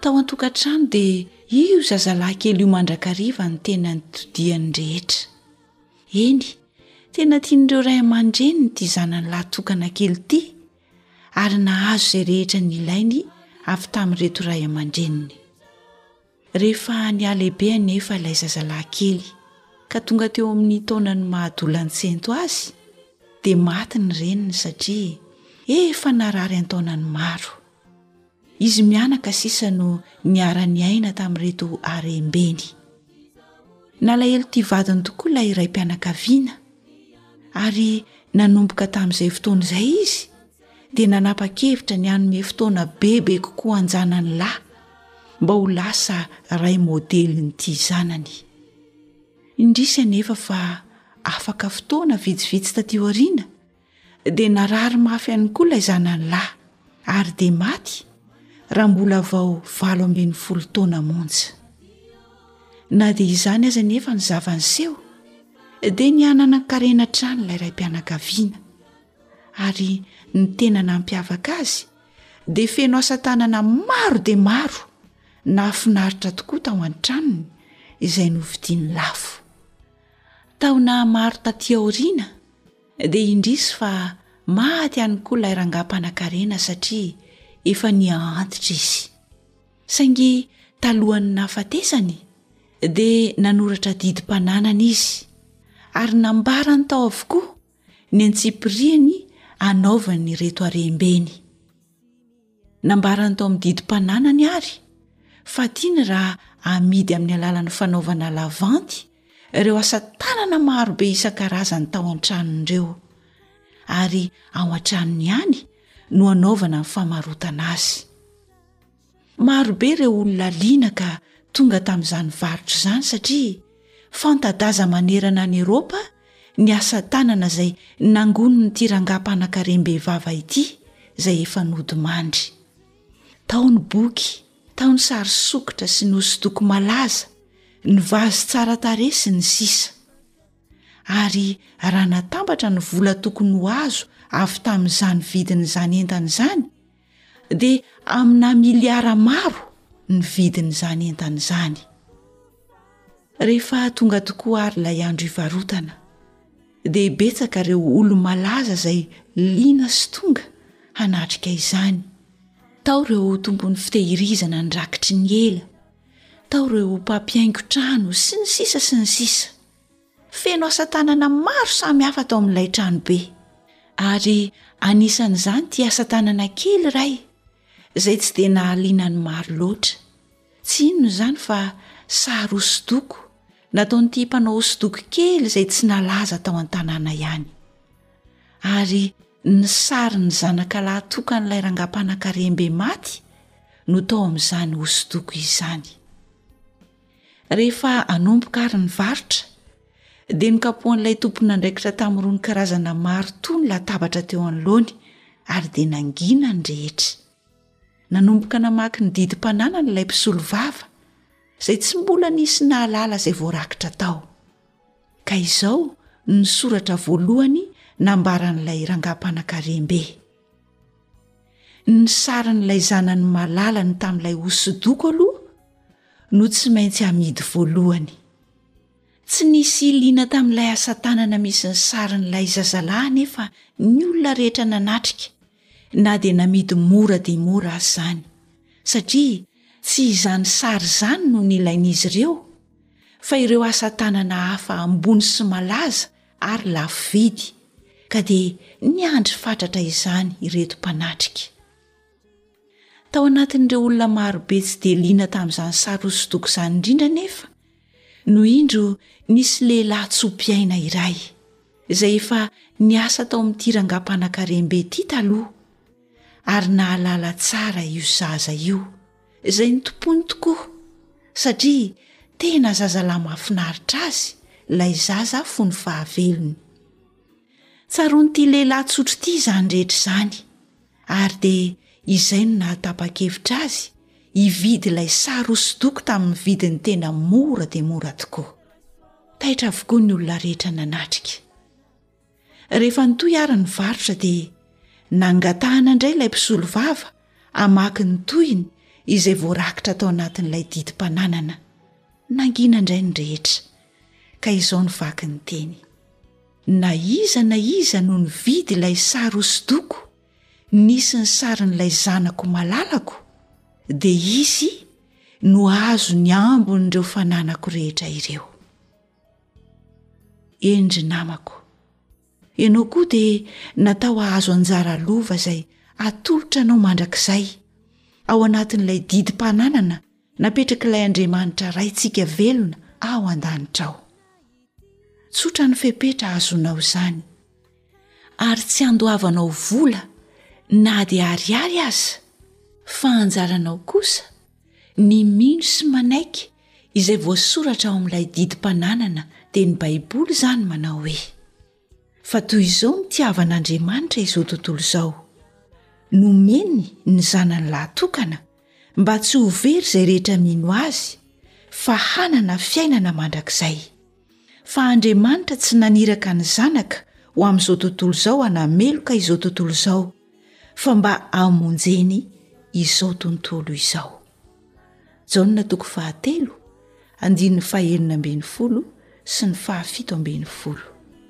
Tao an-tokantrano dia io zazalahy kely io mandrakariva ny tena nitodihan'ny rehetra. Eny, tena tian'ireo ray aman-dreniny ity zanany lahy tokana kely ity ary nahazo izay rehetra nilainy avy tamin'ireto ray aman-dreniny. Rehefa nihalehibe anefa ilay zazalahy kely ka tonga teo amin'ny taonan'ny maha-adolansento azy, dia maty ny reniny satria efa narary an-taonany maro. Izy mianaka sisa no niara-niaina tamin'ireto harem-beny. Nalahelo tia vadiny tokoa ilay raim-pianakaviana, ary nanomboka tamin'izay fotoana izay izy, dia nanapa-kevitra ny hanome fotoana bebe kokoa an-janany lahy mba ho lasa ray modelin'ity zanany. Indrisy anefa fa afaka fotoana vitsivitsy taty aoriana dia narary mafy ihany koa ilay zanany lahy ary dia maty raha mbola vao valo ambin'ny folo taona monja. Na dia izany aza anefa ny zava-niseho dia ny hanana karena hatrany ilay raim-pianakaviana. ary ny tena nampiavaka azy dia feno asa tanana maro dia maro nahafinaritra tokoa tao an-tranony izay novidiany lafo taona maro taty aoriana dia indrisy fa maty any koa ilay rangam-panakarena satria efa niaantitra izy saingy talohan'ny nahafatesany dia nanoratra didim-pananana izy ary nambarany tao avokoa ny antsipiriany anaovany ireto harem-beny. Nambarany tao amin'ny didim-pananany ary fa tiany raha amidy amin'ny alalan'ny fanaovana la vente ireo asa tanana maro be isan-karazany tao an-tranony ireo, ary ao an-tranony ihany no anaovana ny famarotana azy. Maro be ireo olona liana ka tonga tamin'izany varotra izany satria fanta-daza manerana an'i Eropa ny asa tanana izay nangonin'ity rangahy mpanankarem-behivava ity izay efa nodimandry. Tao ny boky, tao ny sary sokitra sy ny hosodoko malaza, ny vazy tsara tarehy sy ny sisa. Ary raha natambatra ny vola tokony ho azo avy tamin'izany vidin'izany entana izany, dia amina miliara maro ny vidin'izany entana izany rehefa tonga tokoa ary ilay andro ivarotana dia betsaka ireo olo-malaza izay liana sy tonga hanatrika izany tao ireo tompon'ny fitehirizana ny rakitry ny ela tao ireo mpampihaingo trano sy ny sisa sy ny sisa Feno asa tanana maro samy hafa tao amin'ilay tranobe, ary anisan'izany ity asa tanana kely iray izay tsy dia nahaliana ny maro loatra. Tsy inona izany fa sary hosodoko nataon'ity mpanao hosodoko kely izay tsy nalaza tao an-tanàna ihany. Ary ny sarin'ny zanakalahy tokan'ilay rangahy mpanankarem-be maty no tao amin'izany hosodoko izany. Rehefa hanomboka àry ny varotra, dia nokapohan'ilay tomponandraikitra tamin'irony karazana maro toa ny latabatra teo anoloany, ary dia nangina ny rehetra. Nanomboka namaky ny didim-pananany ilay mpisolovava, izay tsy mbola nisy nahalala izay voarakitra tao. Ka izao ny soratra voalohany nambaran'ilay rangaham-panankarem-be. Ny sarin'ilay zanany malala ny tamin'ilay hosodoko aloha no tsy maintsy amidy voalohany. Tsy nisy iliana tamin'ilay asa tanana misy ny sarin'ilay zazalahy anefa ny olona rehetra nanatrika, na dia namidy mora dia mora aza izany, satria tsy izany sary izany no nilain'izy ireo, fa ireo asa tanana hafa ambony sy malaza ary lafo vidy ka dia niandry fatratra izany ireto mpanatrika. Tao anatin'ireo olona marobe tsy dia liana tamin'izany sary hosodoko izany indrindra anefa no indro nisy lehilahy tso-piaina iray izay efa niasa tao amin'ity rangahy mpanankarem-be ity taloha ary nahalala tsara io zaza io. izay notompoiny tokoa satria tena zazalahy mahafinaritra azy ilay zaza fony fahavelony tsaroan'ity lehilahy tsotra ity izany rehetra izany ary dia izay no nahatapa-kevitra azy hividy ilay sary hosodoko tamin'ny vidin'ny tena mora dia mora tokoa taitra avokoa ny olona rehetra nanatrika Rehefa nitohy ary ny varotra dia nangatahana indray ilay mpisolovava hamaky ny tohiny izay voarakitra tao anatin'ilay didim-pananana. Nangina indray ny rehetra ka izao ny vaky ny teny. Na iza na iza no nividy ilay sary hosodoko nisy ny sarin'ilay zanako malalako dia izy no azo ny ambon'ireo fananako rehetra ireo. Eny ry namako, ianao koa dia natao hahazo anjara lova izay hatolotra anao mandrakizay, ao anatin'ilay didim-pananana napetrak'ilay Andriamanitra Raintsika velona ao an-danitra ao. Tsotra ny fepetra azonao izany, ary tsy handoavanao vola na dia ariary aza, fa anjaranao kosa, Ny mino sy manaiky izay voasoratra ao amin'ilay didim-pananana dia ny Baiboly izany manao hoe, Fa toy izao no itiavan'Andriamanitra izao tontolo izao, nomeny ny Zanany lahatokana mba tsy ho very izay rehetra mino Azy, fa hanana fiainana mandrakizay. fa Andriamanitra tsy naniraka ny Zanaka ho amin'izao tontolo izao hanameloka izao tontolo izao, fa mba hamonjeny izao tontolo izao. Jaona toko fahatelo, andininy fahenina ambin'ny folo sy ny fahafito ambin'ny folo.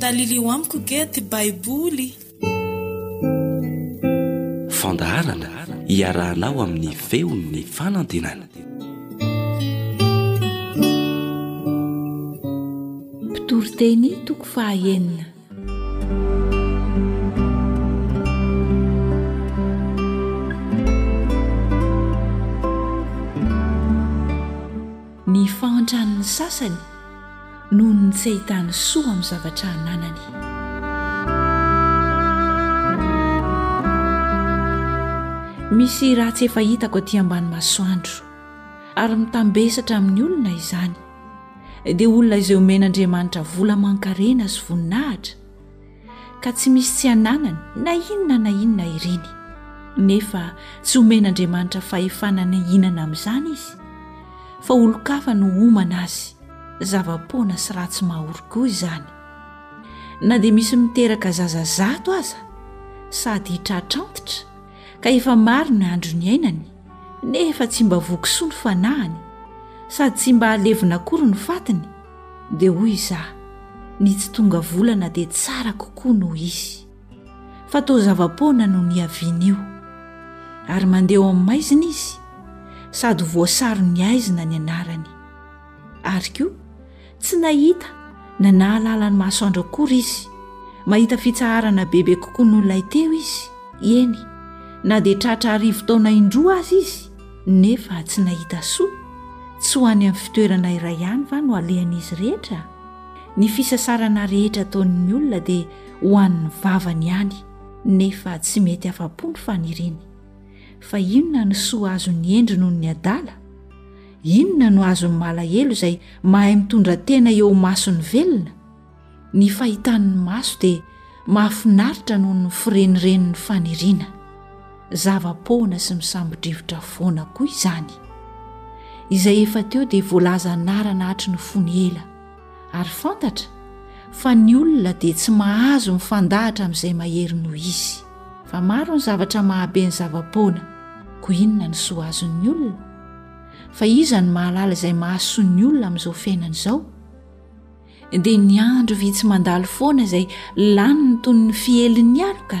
Talilio amiko ge ty baiboly. Fandaharana iarahanao amin'ny feon'ny fanantenana. Mpitoriteny toko faha enina. Ny fahantran'ny sasany noho ny tsy ahitany soa amin'ny zavatra ananany. Misy ratsy efa hitako aty ambany masoandro ary mitambesatra amin'ny olona izany. dia olona izay omen'Andriamanitra vola aman-karena sy voninahitra ka tsy misy tsy ananany na inona na inona ireny nefa tsy omen'Andriamanitra fahefana ny hinana amin'izany izy fa olon-kafa no homana azy zava-poana sy ratsy mahorikoa izany na dia misy miteraka zaza zato aza sady hitratrantitra ka efa maro ny andro ny ainany nefa tsy mba voky soa ny fanahiny sady tsy mba halevina akory ny fatiny dia hoy izaho ny tsy tonga volana dia tsara kokoa noho izy fa toa zava-poana no niaviana io ary mandeha ao amin'ny maizina izy sady voasaron'ny aizina ny anarany ary koa Tsy nahita na nahalala ny masoandro akory izy. Mahita fitsaharana bebe kokoa noho ilay teo izy, eny, na dia tratra arivo taona indroa aza izy, nefa tsy nahita soa. Tsy ho any amin'ny fitoerana iray ihany va no alehan'izy rehetra? Ny fisasarana rehetra ataon'ny olona dia ho an'ny vavany ihany, nefa tsy mety afa-po ny faniriany. Fa inona no soa azon'ny hendry noho ny adala? Inona no azon'ny malahelo izay mahay mitondra tena eo mason'ny velona? Ny fahitan'ny maso dia mahafinaritra noho ny firenirenin'ny faniriana. Zava-poana sy misambo-drivotra foana koa izany. Izay efa teo dia voalaza anarana hatry ny fony ela. ary fantatra fa ny olona dia tsy mahazo mifandahatra amin'izay mahery noho izy. Fa maro ny zavatra mahabe ny zava-poana, koa inona ny soa azon'ny olona? Fa iza no mahalala izay mahasoa ny olona amin'izao fiainana izao? Dia ny andro vitsy mandalo foana izay laniny toy ny fihelin'ny aloka.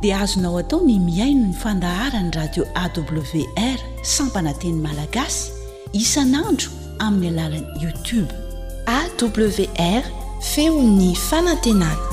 dia azonao atao ny mihaino ny fandaharan'ny radio awr sampana teny malagasy isan'andro amin'ny alalan'ny youtube. AWR, feon'ny fanantenana.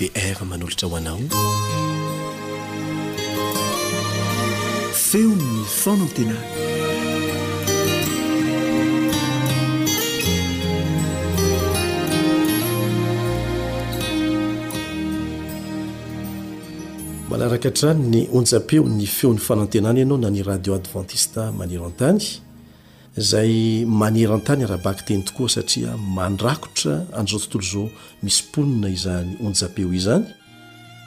wr manolotra ho anao feon'ny faonantena manaraka hatrany ny onjam-peo ny feon'ny fanantenana ianao na ny radio advantista maneran-tany izay maneran-tany ara-baky teny tokoa satria mandrakotra an'izao tontolo izao misy mponina izany onjam-peo izany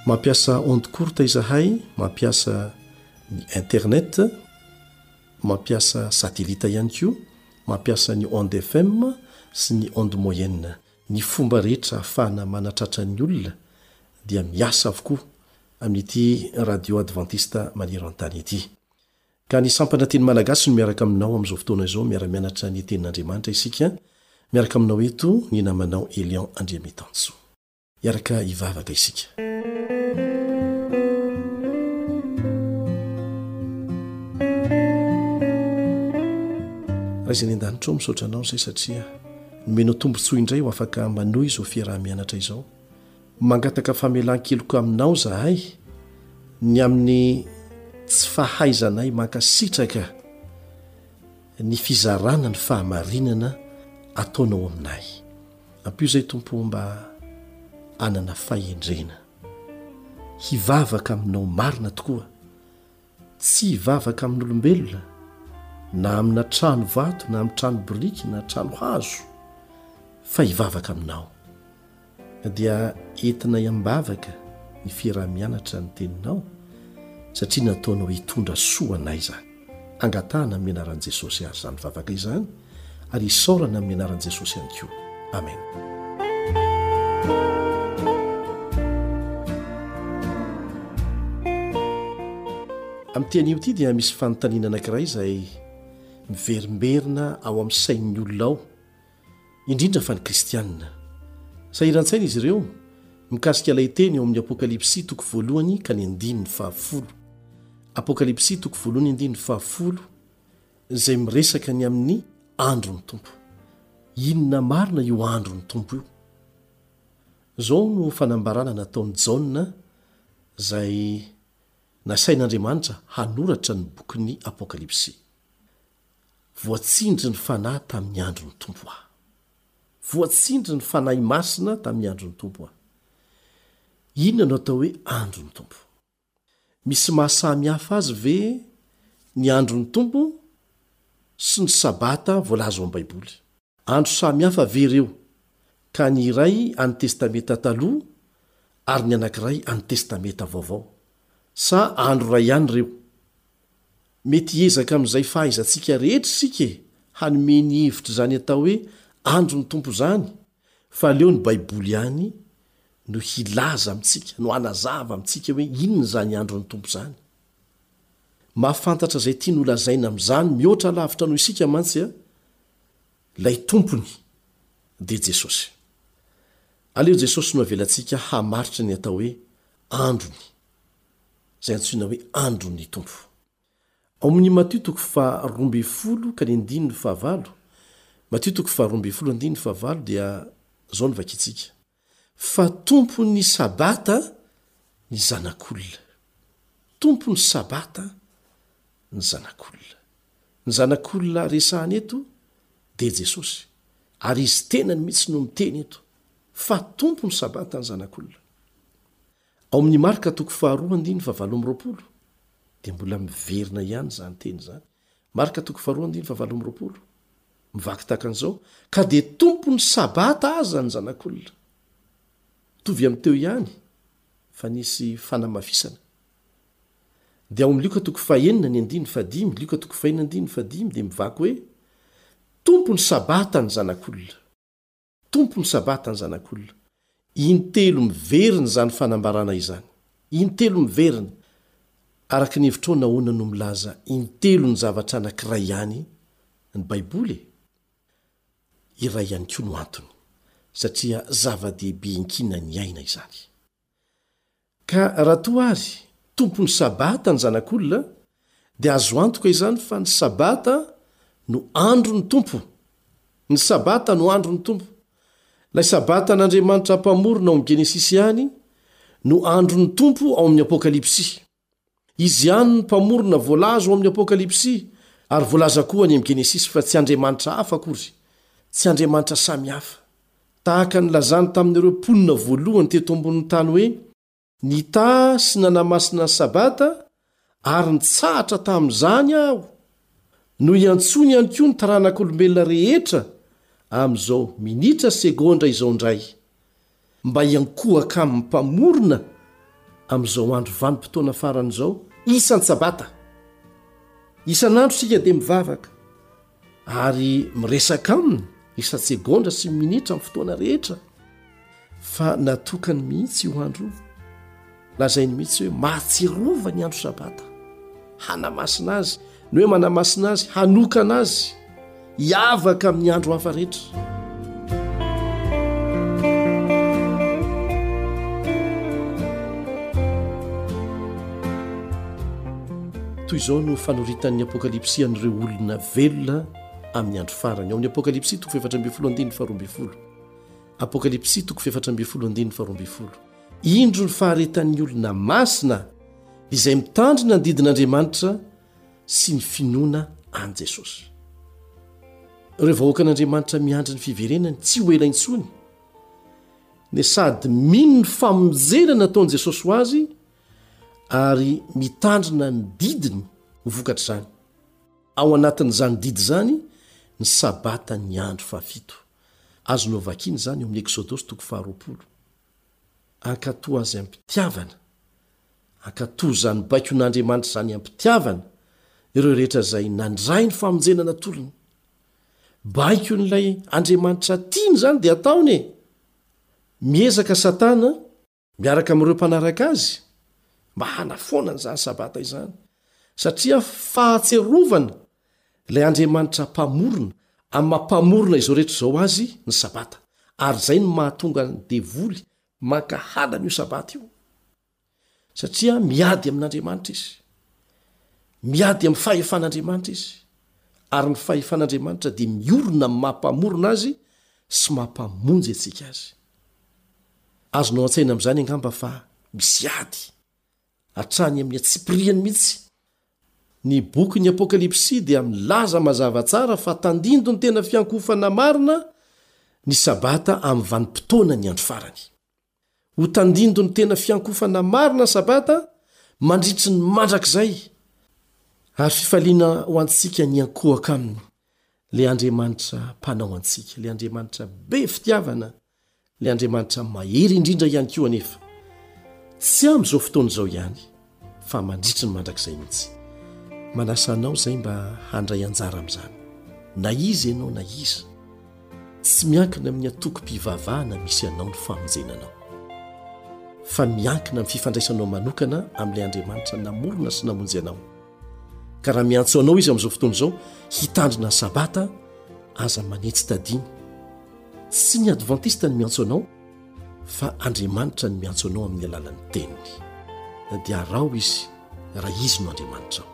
mampiasa onde courte izahay mampiasa ny internet, mampiasa satelita ihany koa, mampiasa ny ondes FM sy ny ondes moyennes. Ny fomba rehetra ahafahana manatratra ny olona dia miasa avokoa amin'ity Radio Adventiste Maneran-tany ity. Ka ny Sampana Teny Malagasy no miaraka aminao amin'izao fotoana izao, miara-mianatra ny Tenin'Andriamanitra isika. Miaraka aminao eto ny namanao Elion Andriamitansoa. Iaraka hivavaka isika. Ray izay any an-danitra ao, misaotra Anao izay satria nomenao tombontsoa indray ho afaka manohy izao fiaraha-mianatra izao. Mangataka famelan-keloka Aminao izahay ny amin'ny tsy fahaizanay mankasitraka ny fizarana ny fahamarinana ataonao aminay. Ampio izay Tompo o mba hanana fahendrena hivavaka aminao marina tokoa, tsy hivavaka amin'olombelona na amina trano vato na amin'ny trano biriky na trano hazo fa hivavaka aminao ka dia entinay am-bavaka ny fiaraha-mianatra ny teninao satria nataonao hitondra soa anay izany. Angatahana amin'ny anaran'i Jesosy àry izany vavaka izany, ary isaorana amin'ny anaran'i Jesosy ihany koa. Amena. Amin'ity anio ity dia misy fanontaniana anankiray izay miverimberina ao amin'ny sain'ny olona ao. indrindra fa ny Kristianina. Sahiran-tsaina izy ireo mikasika ilay teny ao amin'ny Apokalypsy toko voalohany ka ny andininy fahafolo, Apokalypsy toko voalohany andininy fahafolo, izay miresaka ny amin'ny andron'ny Tompo. Inona marina io andron'ny Tompo io? Izao no fanambarana nataon'i Jaona izay nasain'Andriamanitra hanoratra ny bokin'ny Apokalypsy. Voatsindry ny Fanahy tamin'ny andron'ny Tompo aho. Voatsindry ny Fanahy Masina tamin'ny andron'ny Tompo aho. Inona no atao hoe andron'ny Tompo? Misy maha samy hafa azy ve ny andron'ny Tompo sy ny Sabata voalaza ao amin'ny Baiboly? Andro samy hafa ve ireo, ka ny iray an'ny Testamenta Taloha ary ny anankiray an'ny Testamenta Vaovao? Sa andro iray ihany ireo? Mety hiezaka amin'izay fahaizantsika rehetra isika e hanome ny hevitr'izany atao hoe andron'ny Tompo izany, fa aleo ny Baiboly ihany no hilaza amintsika, no hanazava amintsika hoe inona izany andron'ny Tompo izany. Mahafantatra izay tiany holazaina amin'izany mihoatra lavitra noho isika mantsy Ilay tompony dia Jesosy. Aleo Jesosy no avelantsika hamaritra ny atao hoe androny, izay antsoina hoe andron'ny Tompo. Ao amin'ny Matio toko faha roa ambin'ny folo ka ny andininy fahavalo, Matio toko faha roa ambin'ny folo andininy fahavalo, dia izao no vakintsika. Fa tompon'ny Sabata ny Zanak'olona. Tompon'ny Sabata ny Zanak'olona. Ny Zanak'olona resahana eto dia Jesosy, ary Izy tenany mihitsy no miteny eto fa tompon'ny Sabata ny Zanak'olona. Ao amin'ny Marka toko faharoa andininy fahavalo amby roapolo dia mbola miverina ihany izany teny izany. Marka toko faharoa andininy fahavalo amby roapolo mivaky tahaka an'izao, Ka dia tompon'ny sabata aza ny zanak'olona. Mitovy amin'ny teo ihany fa nisy fanamafisana. Dia ao amin'ny Lioka toko fahenina ny andininy fahadimy, Lioka toko fahenina andininy fahadimy dia mivaky hoe, Tompon'ny sabata ny zanak'olona. Tompo ny Sabata ny Zanak'olona. Intelo miverina izany fanambarana izany. Intelo miverina. Araka ny hevitrao nahoana no milaza intelo ny zavatra anankiray ihany ny Baiboly e? Iray ihany koa no antony, satria zava-dehibe inkinan'ny aina izany. Ka raha toa ary tompon'ny Sabata ny Zanak'olona, dia azo antoka izany fa ny Sabata no andron'ny Tompo. Ny Sabata no andron'ny Tompo. Ilay Sabatan'Andriamanitra Mpamorona ao amin'ny Genesisy ihany no andron'ny Tompo ao amin'ny Apokalypsy. Izy ihany no Mpamorona voalaza ao amin'ny Apokalypsy, ary voalaza koa any amin'ny Genesisy fa tsy andriamanitra hafa akory, tsy andriamanitra samy hafa. Tahaka ny lazany tamin'ireo mponina voalohany teto ambonin'ny tany hoe, Nitaha sy nanamasina ny Sabata, ary nitsahatra tamin'izany aho, no iantsoany ihany koa ny taranak'olombelona rehetra amin'izao minitra segondra izao indray. mba hiankohaka amin'ny Mpamorona amin'izao andro vanim-potoana farany izao, isan-tsabata. Isan'andro isika dia mivavaka ary miresaka Aminy isa-tsegondra sy minitra amin'ny fotoana rehetra, fa natokany mihitsy io andro io. Lazainy mihitsy hoe mahatsiarova ny andro sabata hanamasina azy ny hoe manamasina azy hanokana azy hiavaka amin'ny andro hafa rehetra toy izao no fanoritan'ny apokalypsy an'ireo olona velona amin'ny andro farany ao amin'ny apokalypsy toko fefatra ambey folo andininy faharoambey folo apokalypsy toko fefatra ambey folo andininy faharoambey folo Indro ny faharetan'ny olona masina izay mitandrina ny didin'Andriamanitra sy ny finoana an'i Jesosy. Ireo vahoakan'Andriamanitra miandry ny fiverenany tsy ho ela intsony, dia sady mino ny famonjena nataon'i Jesosy ho azy ary mitandrina ny didiny ho vokatr'izany. Ao anatin'izany didy izany ny Sabatan'ny andro fahafito. Azonao vakiana izany ao amin'ny Eksodosy toko faharoapolo. Ankatò azy am-pitiavana. Ankatò izany baikon'Andriamanitra izany am-pitiavana ireo rehetra izay nandray ny famonjena natolony. Baikon'ilay Andriamanitra tiana izany dia ataony e! Miezaka Satana miaraka amin'ireo mpanaraka azy mba hanafoanany izany Sabata izany, satria fahatsiarovana Ilay Andriamanitra Mpamorona amin'ny maha Mpamorona izao rehetra izao azy ny Sabata, ary izay no mahatonga ny devoly mankahala an'io Sabata io, satria miady amin'Andriamanitra izy. Miady amin'ny fahefan'Andriamanitra izy, ary ny fahefan'Andriamanitra dia miorina amin'ny maha Mpamorona azy sy maha Mpamonjy antsika azy. Azonao an-tsaina amin'izany angamba fa misy ady Hatrany amin'ny antsipiriany mihitsy. Ny bokin'ny Apokalypsy dia milaza mazava tsara fa tandindon'ny tena fiankohofana marina ny Sabata amin'ny vanim-potoanan'ny andro farany. Ho tandindon'ny tena fiankohofana marina ny Sabata mandritry ny mandrakizay, ary fifaliana ho antsika ny hiankohoka aminy, ilay Andriamanitra Mpanao antsika, ilay Andriamanitra be fitiavana Ilay Andriamanitra mahery indrindra ihany koa anefa, tsy amin'izao fotoana izao ihany, fa mandritry ny mandrakizay mihitsy. Manasa anao izay mba handray anjara amin'izany, na iza ianao na iza. Tsy miankina amin'ny antokom-pivavahana misy anao ny famonjena anao, fa miankina amin'ny fifandraisanao manokana amin'ilay Andriamanitra namorona sy namonjy anao. Ka raha miantso anao Izy amin'izao fotoana izao hitandrina ny Sabata, aza manetsy tadiny, Tsy ny advantista no miantso anao fa Andriamanitra no miantso anao amin'ny alalan'ny teniny. Na dia araho izy raha izy no Andriamanitrao.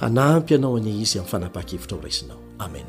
Hanampy anao anie izy amin'ny fanapaha-kevitra ho raisinao. Amen.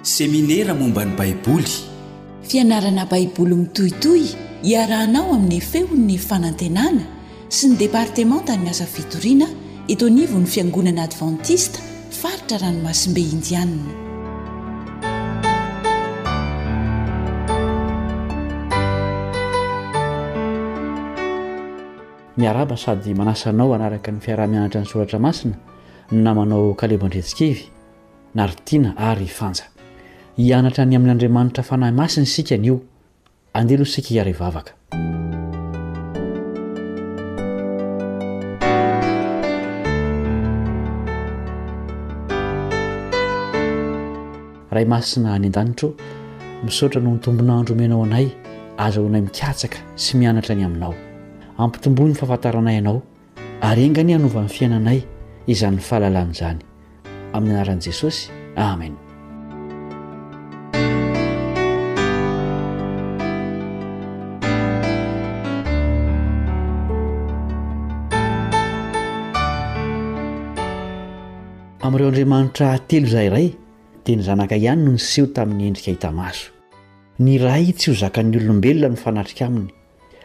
Seminera momba ny Baiboly. Fianarana Baiboly mitohitohy iarahanao amin'ny Feon'ny Fanantenana sy ny Departemantan'ny Asa Fitoriana eto anivon'ny Fiangonana Advantista Faritra Ranomasimbe Indianina. Miarahaba sady manasa anao hanaraka ny fiaraha-mianatra ny Soratra Masina ny namanao Kalebo Andriantsikivy. Naritiana ary i Fanja. Hianatra ny amin'Andriamanitra Fanahy Masina isika anio. Andeha aloha isika hiara hivavaka. Ray Masina any an-danitro, misaotra noho ny tombon'andro omenao anay, azahoanay mikatsaka sy mianatra ny aminao. Ampitomboy ny fahafantaranay anao Ary enga anie hanova ny fiainanay izany fahalalana izany. Amin'ny anaran'i Jesosy, Amen. Amin'ireo andriamanitra telo izay iray dia ny zanaka ihany no niseho tamin'ny endrika hita maso. Ny Ray tsy ho zakan'ny olombelona no fanatrika aminy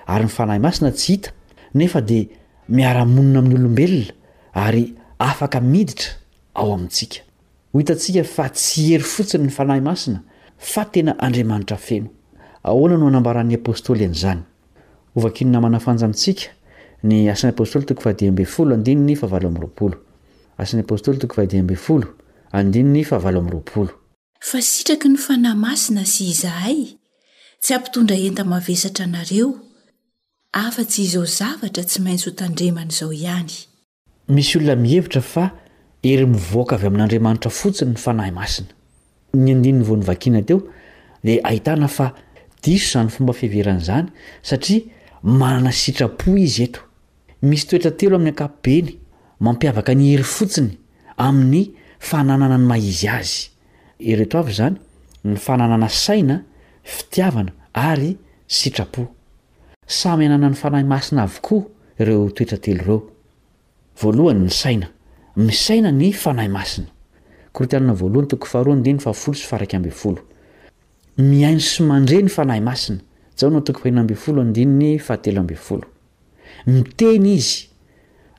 ary ny Fanahy Masina tsy hita nefa dia miara-monina amin'ny olombelona ary afaka miditra ao amintsika. Ho hitantsika fa tsy hery fotsiny ny Fanahy Masina fa tena Andriamanitra feno. Ahoana no anambaran'ny Apostoly an'izany? Ho vakin'ny namana Fanja amintsika ny Asan'ny Apostoly toko fahadimy ambin'ny folo andininy fahavalo amby roapolo. Asan'ny Apostoly toko fahadimy ambin'ny folo andininy fahavalo amby roapolo. Fa sitraky ny Fanahy Masina sy izahay tsy hampitondra enta-mavesatra anareo, afa-tsy izao zavatra tsy maintsy ho tandremana izao ihany. Misy olona mihevitra fa hery mivoaka avy amin'Andriamanitra fotsiny ny Fanahy Masina. Ny andininy vao novakina teo dia ahitana fa diso izany fomba fiheverana izany satria manana sitrapo Izy eto. Misy toetra telo amin'ny ankapobeny mampiavaka ny hery fotsiny amin'ny fananana ny maha-izy azy. Ireto avy izany, ny fananana saina, fitiavana ary sitrapo. Samy ananan'ny Fanahy Masina avokoa ireo toetra telo ireo. Voalohany, ny saina. Misaina ny Fanahy Masina. Korintianina Voalohany toko faharoa andininy fahafolo sy faharaika ambin'ny folo. Mihaino sy mandre ny Fanahy Masina. Jaona toko fahenina ambin'ny folo andininy fahatelo ambin'ny folo. Miteny izy,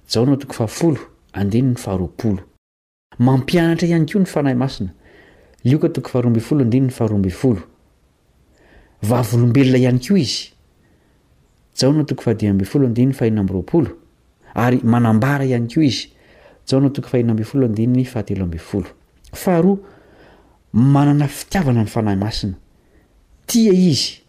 Jaona toko fahafolo, andininy faharoapolo. Mampianatra ihany koa ny Fanahy Masina, Lioka toko faharoa ambin'ny folo, andininy faharoa ambin'ny folo. Vavolombelona ihany koa izy, Jaona toko fahadimy ambin'ny folo, andininy fahenina amby roapolo, ary manambara ihany koa izy, Jaona toko fahenina ambin'ny folo, andininy fahatelo ambin'ny folo. Faharoa, manana fitiavana ny Fanahy Masina. Tia izy.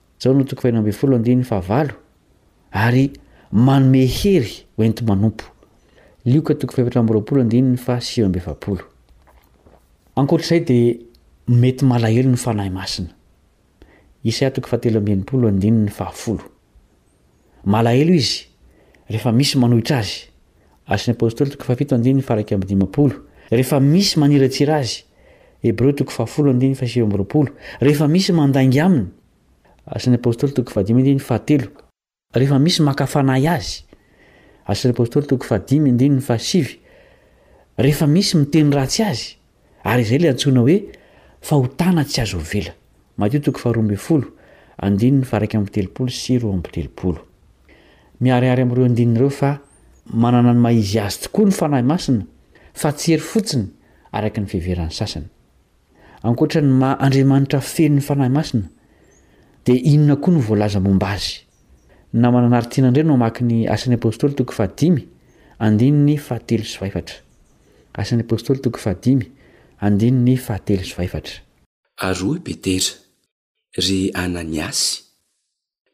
Jaona toko faheno ambin'ny folo andininy fahavalo, ary manome hery ho enti-manompo. Lioka toko fahefatra amby roapolo andininy fahasivy amby efapolo. Ankoatr'izay dia mety malahelo ny Fanahy Masina. Isaia toko fahatelo amby enimpolo andininy fahafolo. Malahelo izy rehefa misy manohitra azy. Asan' ny Apôstôly toko fahafito andininy faha-iraika amby dimampolo, Rehefa misy maniratsira azy. Hebreo toko fahafolo andininy fahasivy amby roapolo, Rehefa misy mandainga aminy. Asan' ny Apôstôly toko fahadimy andininy fahatelo, Rehefa misy maka fanahy azy. Asan' ny Apôstôly toko fahadimy andininy fahasivy, Rehefa misy miteny ratsy azy. ary izay ilay antsoina hoe fahotana tsy azo avela, Matio toko faharoa ambin'ny folo, andininy faha-iraika amby telopolo sy roa amby telopolo. Miharihary amin'ireo andininy ireo fa manana ny maha-izy azy tokoa ny Fanahy Masina, fa tsy hery fotsiny araka ny fiheveran'ny sasany. Ankoatra ny maha Andriamanitra feno ny Fanahy Masina, dia inona koa no voalaza momba Azy? Namana Nartiana indray no hamaky ny Asan'ny Apostoly toko fahadimy, andininy fahatelo sy fahefatra. Asan'ny Apôstôly toko fahadimy, andininy fahatelo sy fahefatra. Ary hoy Petera, Ry Ananiasy,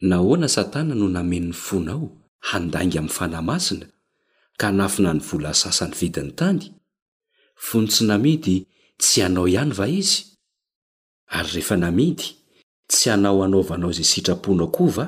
nahoana Satana no nameno ny fonao handainga amin'ny Fanahy Masina ka hanafina ny vola sasany vidin'ny tany? Fony tsy namidy tsy anao ihany va izy? Ary rehefa namidy, tsy anao hanaovanao izay sitraponao koa va?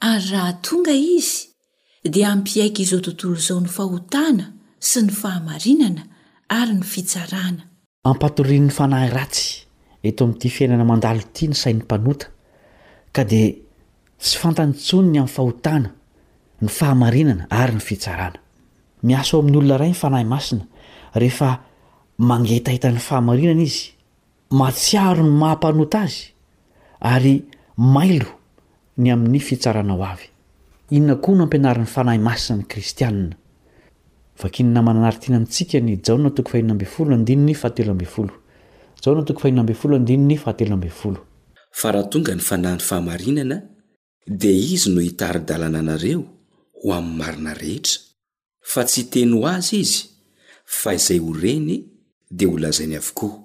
ary raha tonga izy dia hampiaiky izao tontolo izao ny fahotana sy ny fahamarinana ary ny fitsarana. Ampatorian'ny fanahy ratsy eto amin'ity fiainana mandalo ity ny sain'ny mpanota ka dia tsy fantany intsony ny amin'ny fahotana, ny fahamarinana ary ny fitsarana. Miasa ao amin'ny olona iray ny fanahy masina rehefa mangetaita ny fahamarinana izy Mahatsiaro ny maha mpanota azy ary mailo ny amin'ny fitsarana ho avy. Inona koa no ampianarin'ny Fanahy Masina ny kristianina? Vakin'ny namana Nartina amintsika ny Jaona toko fahenina ambin'ny folo andininy fahatelo ambin'ny folo. Jaona toko fahenina ambin'ny folo andininy fahatelo ambin'ny folo. Fa raha tonga ny Fanahin'ny fahamarinana Dia Izy no hitari-dalana anareo ho amin'ny marina rehetra. Fa tsy hiteny ho azy Izy, fa izay ho reny dia ho lazainy avokoa.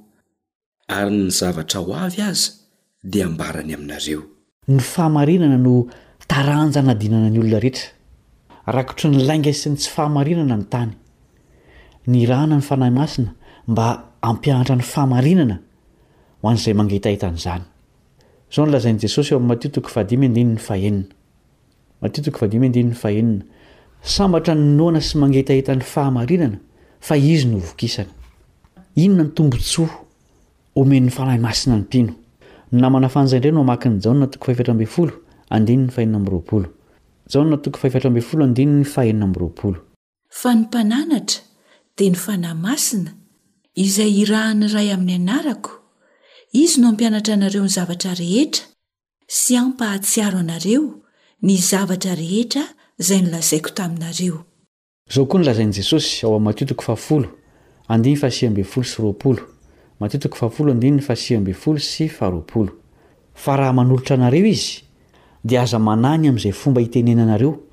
Ary ny zavatra ho avy aza dia ambarany aminareo. Ny fahamarinana no taranja hanadinana ny olona rehetra. Rakotry ny lainga sy ny tsy fahamarinana ny tany. Nirahana ny Fanahy Masina mba hampianatra ny fahamarinana ho an'izay mangetaheta an'izany. Izao no lazain'i Jesosy ao amin'ny Matio toko fahadimy andininy fahenina. Matio toko fahadimy andininy fahenina, Sambatra ny noana sy mangetaheta ny fahamarinana, fa izy no hovokisana. Inona ny tombontsoa omen'ny Fanahy Masina ny mpino? Ny namana Fanja indray no hamaky ny Jaona toko fahefatra ambin'ny folo andininy fahenina amby roapolo. Jaona toko fahefatra ambin'ny folo andininy fahenina amby roapolo. fa ny mpananatra dia ny Fanahy Masina, izay irahan'ny Ray amin'ny anarako, Izy no hampianatra anareo ny zavatra rehetra sy hampahatsiaro anareo ny zavatra rehetra izay nolazaiko taminareo. Izao koa no lazain'i Jesosy ao amin'ny Matio toko fahafolo, andininy fahasivy ambin'ny folo sy roapolo, Matio toko fahafolo, andininy fahasivy ambin'ny folo sy faharoapolo, Fa raha manolotra anareo Izy, dia aza manahy ny amin'izay fomba itenenanareo,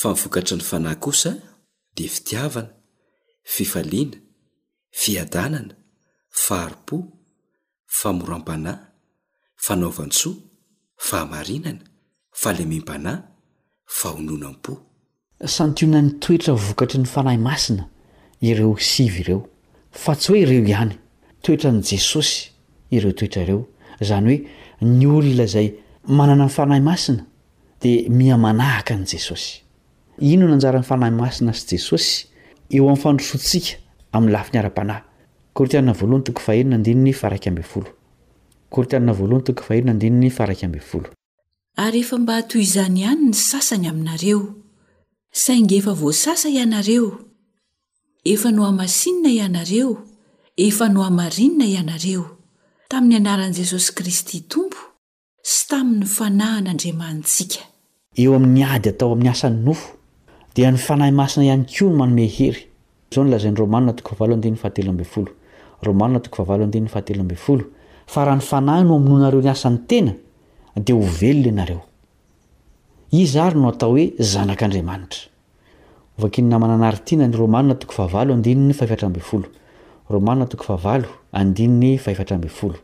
Fa ny vokatry ny Fanahy kosa dia fitiavana, fifaliana, fiadanana, fahari-po, famoram-panahy, fanaovan-tsoa, fahamarinana, fahalemem-panahy, fahononam-po. Santionan'ny toetra vokatry ny Fanahy Masina ireo sivy ireo, fa tsy hoe ireo ihany. Toetran'i Jesosy ireo toetra ireo, izany hoe ny olona izay manana ny Fanahy Masina dia miha manahaka an'i Jesosy. Inona no anjaran'ny Fanahy Masina sy Jesosy eo amin'ny fandrosoantsika amin'ny lafiny ara-panahy? Korintiana Voalohany toko fahenina andininy faharaika ambin'ny folo Korintiana Voalohany toko fahenina andininy faharaika ambin'ny folo. Ary efa mba toy izany ihany ny sasany aminareo. Saingy efa voasasa ianareo, efa nohamasinina ianareo, efa nohamarinina ianareo, tamin'ny anaran'i Jesosy Kristy Tompo, sy tamin' ny fanahin' Andriamanitsika. Eo amin' ny ady atao amin' ny asan' ny nofo, dia ny Fanahy Masina ihany koa no manome hery. Izao no lazain' ny Rômana toko fahavalo andininy fahatelo ambin'ny folo, Rômana toko fahavalo andininy fahatelo ambin'ny folo, Fa raha ny Fanahy no amonoanareo ny asan' ny tena, dia ho velona ianareo. Iza àry no atao hoe zanak' Andriamanitra? Hovakin' ny namana Nartina ny Rômana toko fahavalo andininy fahefatra ambin'ny folo, Rômana toko fahavalo andininy fahefatra ambin'ny folo.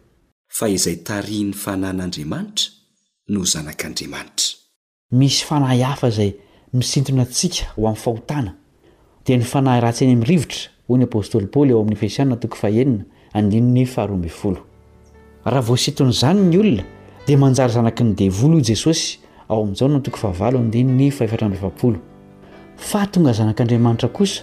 fa izay tarihin'ny fanahin'Andriamanitra no zanak'Andriamanitra. Misy fanahy hafa izay misintona antsika ho amin'ny fahotana, dia ny fanahy ratsy eny amin'ny rivotra, hoy ny apostoly Paoly ao amin'ny Efesiana toko fahenina andininy faharoa ambin'ny folo. Raha voasinton'izany ny olona, dia manjary zanaky ny devoly hoy Jesosy ao amin'ny Jaona toko fahavalo andininy fahefatra amby efapolo. Fahatonga zanak'Andriamanitra kosa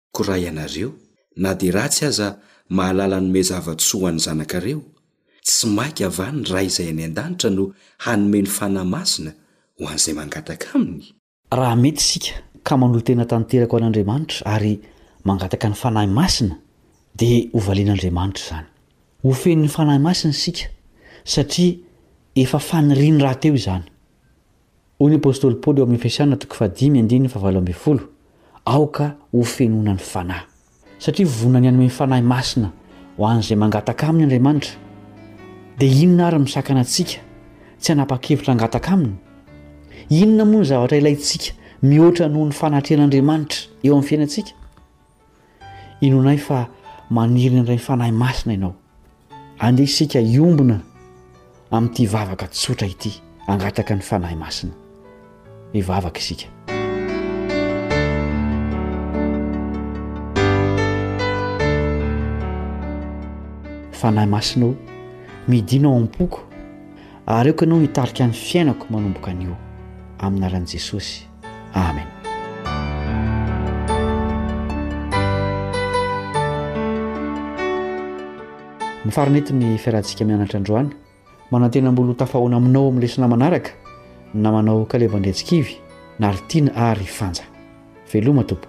Ko raha ianareo, na dia ratsy aza, mahalala hanome zava-tsoa ho an'ny zanakareo, tsy maika va ny Ray izay any an-danitra no hanome ny Fanahy Masina ho an'izay mangataka Aminy? Raha mety isika ka manolo-tena tanteraka ho an'Andriamanitra ary mangataka ny Fanahy Masina, dia hovalian'Andriamanitra izany. Ho fenon'ny Fanahy Masina isika, satria efa faniriany rahateo izany. Hoy ny apostoly Paoly ao amin'ny Efesiana toko fahadimy andininy fahavalo ambin'ny folo, Aoka hofenoina ny Fanahy. Satria vonona ny hanome Fanahy Masina ho an'izay mangataka aminy Andriamanitra, dia inona ary no misakana antsika tsy hanapa-kevitra hangataka aminy? Inona moa no zavatra ilaintsika mihoatra noho ny fanatrehan'Andriamanitra eo amin'ny fiainantsika? Inoanay fa maniry ny Andrin'ny Fanahy Masina ianao. Andeha isika hiombona amin'ity vavaka tsotra ity, hangataka ny Fanahy Masina. Hivavaka isika. Fanahy Masina o, midina ao am-poko, areoko ianao hitarika ny fiainako manomboka anio, amin'ny anaran'i Jesosy. Amen. Mifarana eto ny fiarahantsika mianatra androany. Manantena mbola ho tafahoana aminao amin'ny lesona manaraka ny namanao Kaleba Andriantsikivy, Naritiana ary Fanja. Veloma Tompo.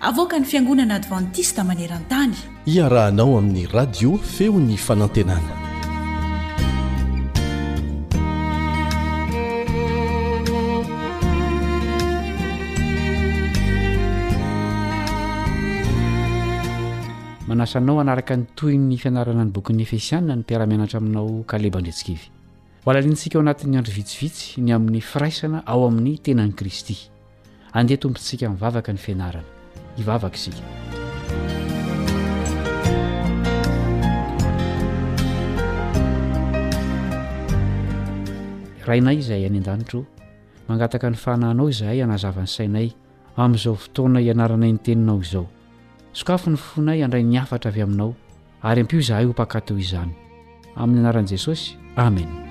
Avoakan'ny Fiangonana Advantista maneran-tany. Iarahanao amin'ny Radio Feon'ny Fanantenana. Manasa anao hanaraka ny tohin'ny fianarana ny bokin'ny Efesiana ny mpiara-mianatra aminao Kaleba Andriatsikivy. Ho halalintsika ao anatin'ny andro vitsivitsy ny amin'ny firaisana ao amin'ny tenan'i Kristy. Andeha tompontsika mivavaka ny fianarana. Hivavaka isika. Rainay izay any an-danitra o, mangataka ny fanahinao izahay hanazava ny sainay amin'izao fotoana ianaranay ny teninao izao. Sokafo ny fonay handray ny hafatra avy aminao. Ary ampio izahay ho mpankatò izany. Amin'ny anaran'i Jesosy, amena.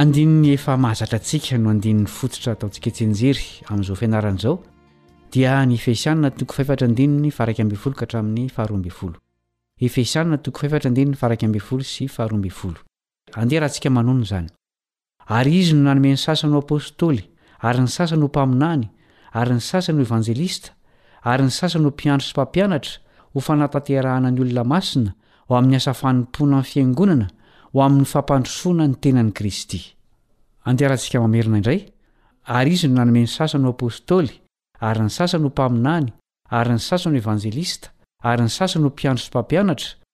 Andininy efa mahazatra antsika no andininy fototra ataontsika tsinjery amin'izao fianarana izao dia ny Efesianina toko fahefatra andininy faraika ambin'ny folo ka hatramin'ny faharoa ambin'ny folo. Efesianina toko fahefatra andininy faraika ambin'ny folo sy faharoa ambin'ny folo. Andeha raha antsika manonona izany. Ary izy no nanome ny sasany ho apostoly, ary ny sasany ho mpaminany, ary ny sasany ho evanjelista, ary ny sasany ho mpiandry sy mpampianatra, ho fanatanterahana ny olona masina, ho amin'ny asa fanompoana ny fiangonana, ho amin'ny fampandrosoana ny tenan'i Kristy. Andeharatsika mamerina indray, Ary izy no nanome ny sasany ho apostoly, ary ny sasany ho mpaminany, ary ny sasany ho evanjelista, ary ny sasany ho mpiandry sy mpampianatra,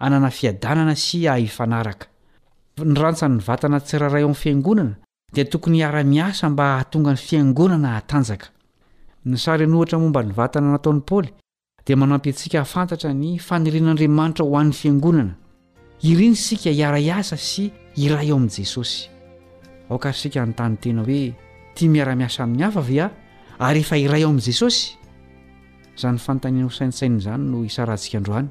Hanana fiadanana sy hahifanaraka. Ny rantsan'ny vatana tsirairay ao amin'ny Fiangonana dia tokony hiara-miasa mba hahatonga ny Fiangonana hatanjaka. Ny sary an'ohatra momba ny vatana nataon'i Paoly dia manampy antsika hahafantatra ny fanirian'Andriamanitra ho an'ny Fiangonana. Iriny isika hiara-hiasa sy hiray ao amin'i Jesosy. Aoka àry isika hanontany tena hoe, Tia miara-miasa amin'ny hafa ve aho, ary efa iray ao amin'i Jesosy? Izany fanontaniana hosaintsaininina izany no hisarahantsika androany.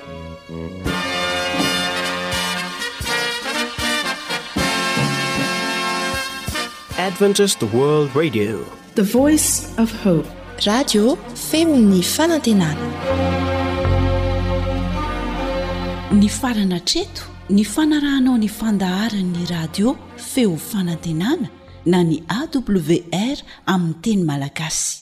Adventist World Radio, the voice of hope. Radio femon'ny fanantenana. Ny farana treto ny fanarahanao ny fandaharan'ny radio feo fanantenana na ny awr amin'ny teny malagasy.